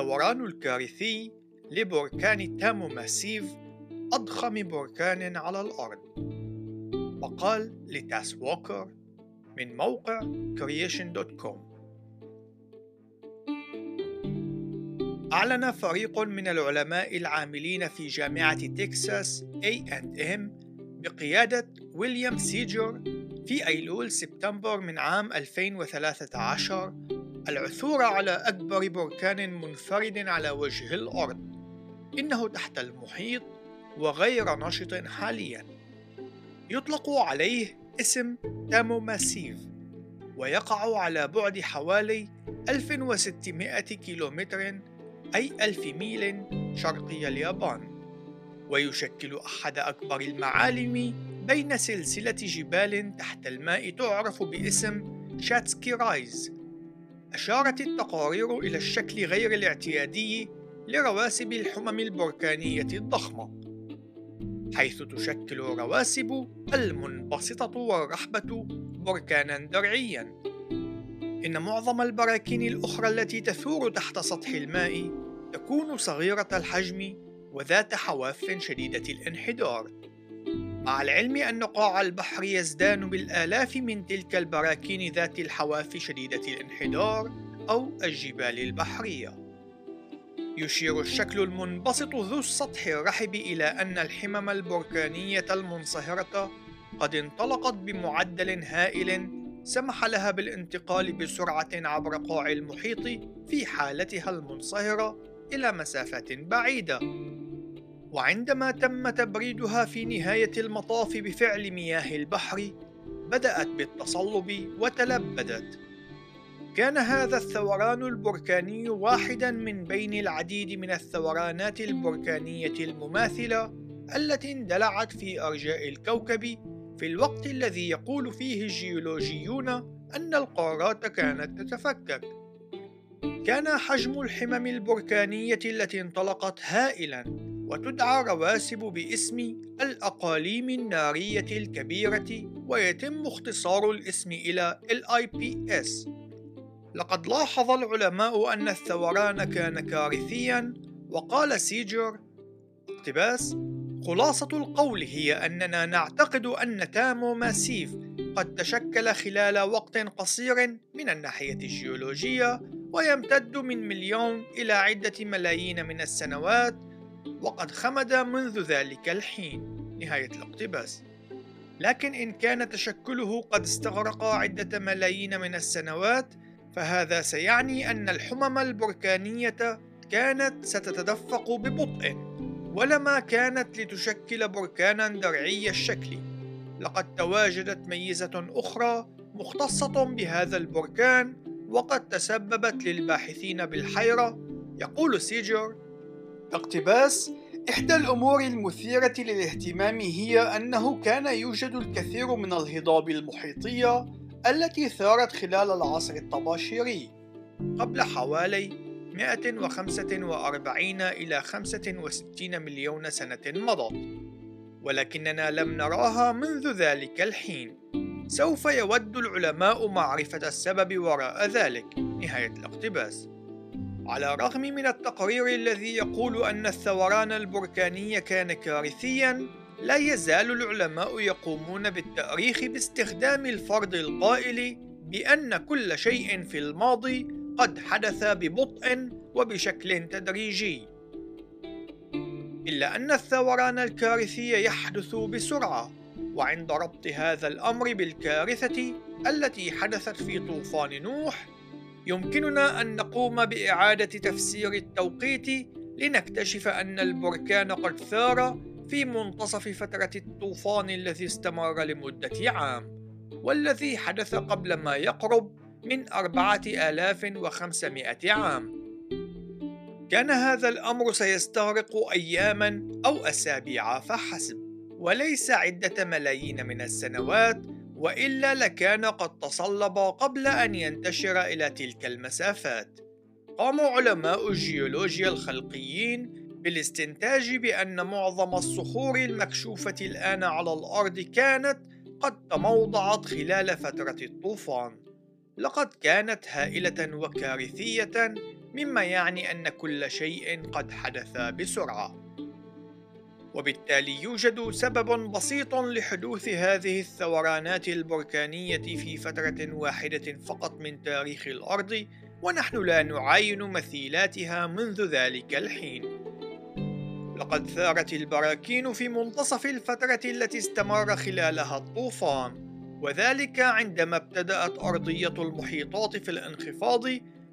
الثوران الكارثي لبركان تامو ماسيف أضخم بركان على الأرض. مقال لتاس ووكر من موقع creation.com أعلن فريق من العلماء العاملين في جامعة تكساس A&M بقيادة ويليام سيجر في أيلول سبتمبر من عام 2013 العثور على أكبر بركان منفرد على وجه الأرض إنه تحت المحيط وغير نشط حاليا. يطلق عليه اسم تامو ماسيف ويقع على بعد حوالي 1600 كيلومتر أي ألف ميل شرقي اليابان. ويشكل أحد أكبر المعالم بين سلسلة جبال تحت الماء تعرف باسم شاتسكي رايز. أشارت التقارير إلى الشكل غير الاعتيادي لرواسب الحمم البركانية الضخمة حيث تشكل رواسب المنبسطة والرحبة بركانا درعيا. إن معظم البراكين الأخرى التي تثور تحت سطح الماء تكون صغيرة الحجم وذات حواف شديدة الانحدار. مع العلم أن قاع البحر يزدان بالآلاف من تلك البراكين ذات الحواف شديدة الانحدار أو الجبال البحرية. يشير الشكل المنبسط ذو السطح الرحب إلى أن الحمم البركانية المنصهرة قد انطلقت بمعدل هائل سمح لها بالانتقال بسرعة عبر قاع المحيط في حالتها المنصهرة إلى مسافات بعيدة. وعندما تم تبريدها في نهاية المطاف بفعل مياه البحر بدأت بالتصلب وتلبدت كان هذا الثوران البركاني واحدا من بين العديد من الثورانات البركانية المماثلة التي اندلعت في أرجاء الكوكب في الوقت الذي يقول فيه الجيولوجيون أن القارات كانت تتفكك. كان حجم الحمم البركانية التي انطلقت هائلا وتدعى رواسب باسم الأقاليم النارية الكبيرة ويتم اختصار الاسم إلى LIPS لقد لاحظ العلماء أن الثوران كان كارثيا وقال سيجر اقتباس خلاصة القول هي أننا نعتقد أن تامو ماسيف قد تشكل خلال وقت قصير من الناحية الجيولوجية ويمتد من مليون إلى عدة ملايين من السنوات وقد خمد منذ ذلك الحين نهاية الاقتباس. لكن إن كان تشكله قد استغرق عدة ملايين من السنوات فهذا سيعني أن الحمم البركانية كانت ستتدفق ببطء ولما كانت لتشكل بركانا درعي الشكل. لقد تواجدت ميزة أخرى مختصة بهذا البركان وقد تسببت للباحثين بالحيرة يقول سيجر اقتباس إحدى الأمور المثيرة للاهتمام هي أنه كان يوجد الكثير من الهضاب المحيطية التي ثارت خلال العصر الطباشيري قبل حوالي 145 إلى 65 مليون سنة مضت ولكننا لم نراها منذ ذلك الحين. سوف يود العلماء معرفة السبب وراء ذلك. نهاية الاقتباس. على الرغم من التقرير الذي يقول أن الثوران البركاني كان كارثيا لا يزال العلماء يقومون بالتأريخ باستخدام الفرض القائل بأن كل شيء في الماضي قد حدث ببطء وبشكل تدريجي. إلا أن الثوران الكارثي يحدث بسرعة وعند ربط هذا الأمر بالكارثة التي حدثت في طوفان نوح يمكننا أن نقوم بإعادة تفسير التوقيت لنكتشف أن البركان قد ثار في منتصف فترة الطوفان الذي استمر لمدة عام والذي حدث قبل ما يقرب من أربعة آلاف وخمسمائة عام. كان هذا الأمر سيستغرق أياما أو أسابيع فحسب وليس عدة ملايين من السنوات وإلا لكان قد تصلب قبل أن ينتشر إلى تلك المسافات. قام علماء الجيولوجيا الخلقيين بالاستنتاج بأن معظم الصخور المكشوفة الآن على الأرض كانت قد تموضعت خلال فترة الطوفان، لقد كانت هائلة وكارثية مما يعني أن كل شيء قد حدث بسرعة. وبالتالي يوجد سبب بسيط لحدوث هذه الثورانات البركانية في فترة واحدة فقط من تاريخ الأرض ونحن لا نعاين مثيلاتها منذ ذلك الحين. لقد ثارت البراكين في منتصف الفترة التي استمر خلالها الطوفان وذلك عندما ابتدأت أرضية المحيطات في الانخفاض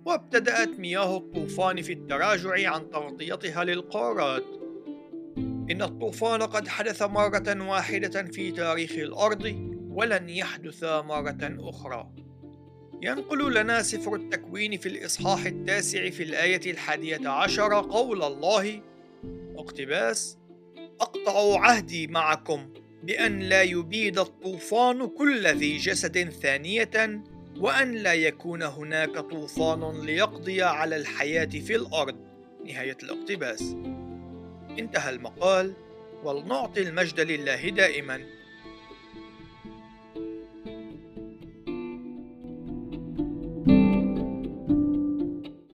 وابتدأت مياه الطوفان في التراجع عن تغطيتها للقارات. إن الطوفان قد حدث مرة واحدة في تاريخ الأرض ولن يحدث مرة أخرى. ينقل لنا سفر التكوين في الإصحاح التاسع في الآية الحادية عشر قول الله اقتباس أقطع عهدي معكم بأن لا يبيد الطوفان كل ذي جسد ثانية وأن لا يكون هناك طوفان ليقضي على الحياة في الأرض. نهاية الاقتباس. انتهى المقال ولنعطي المجد لله دائما.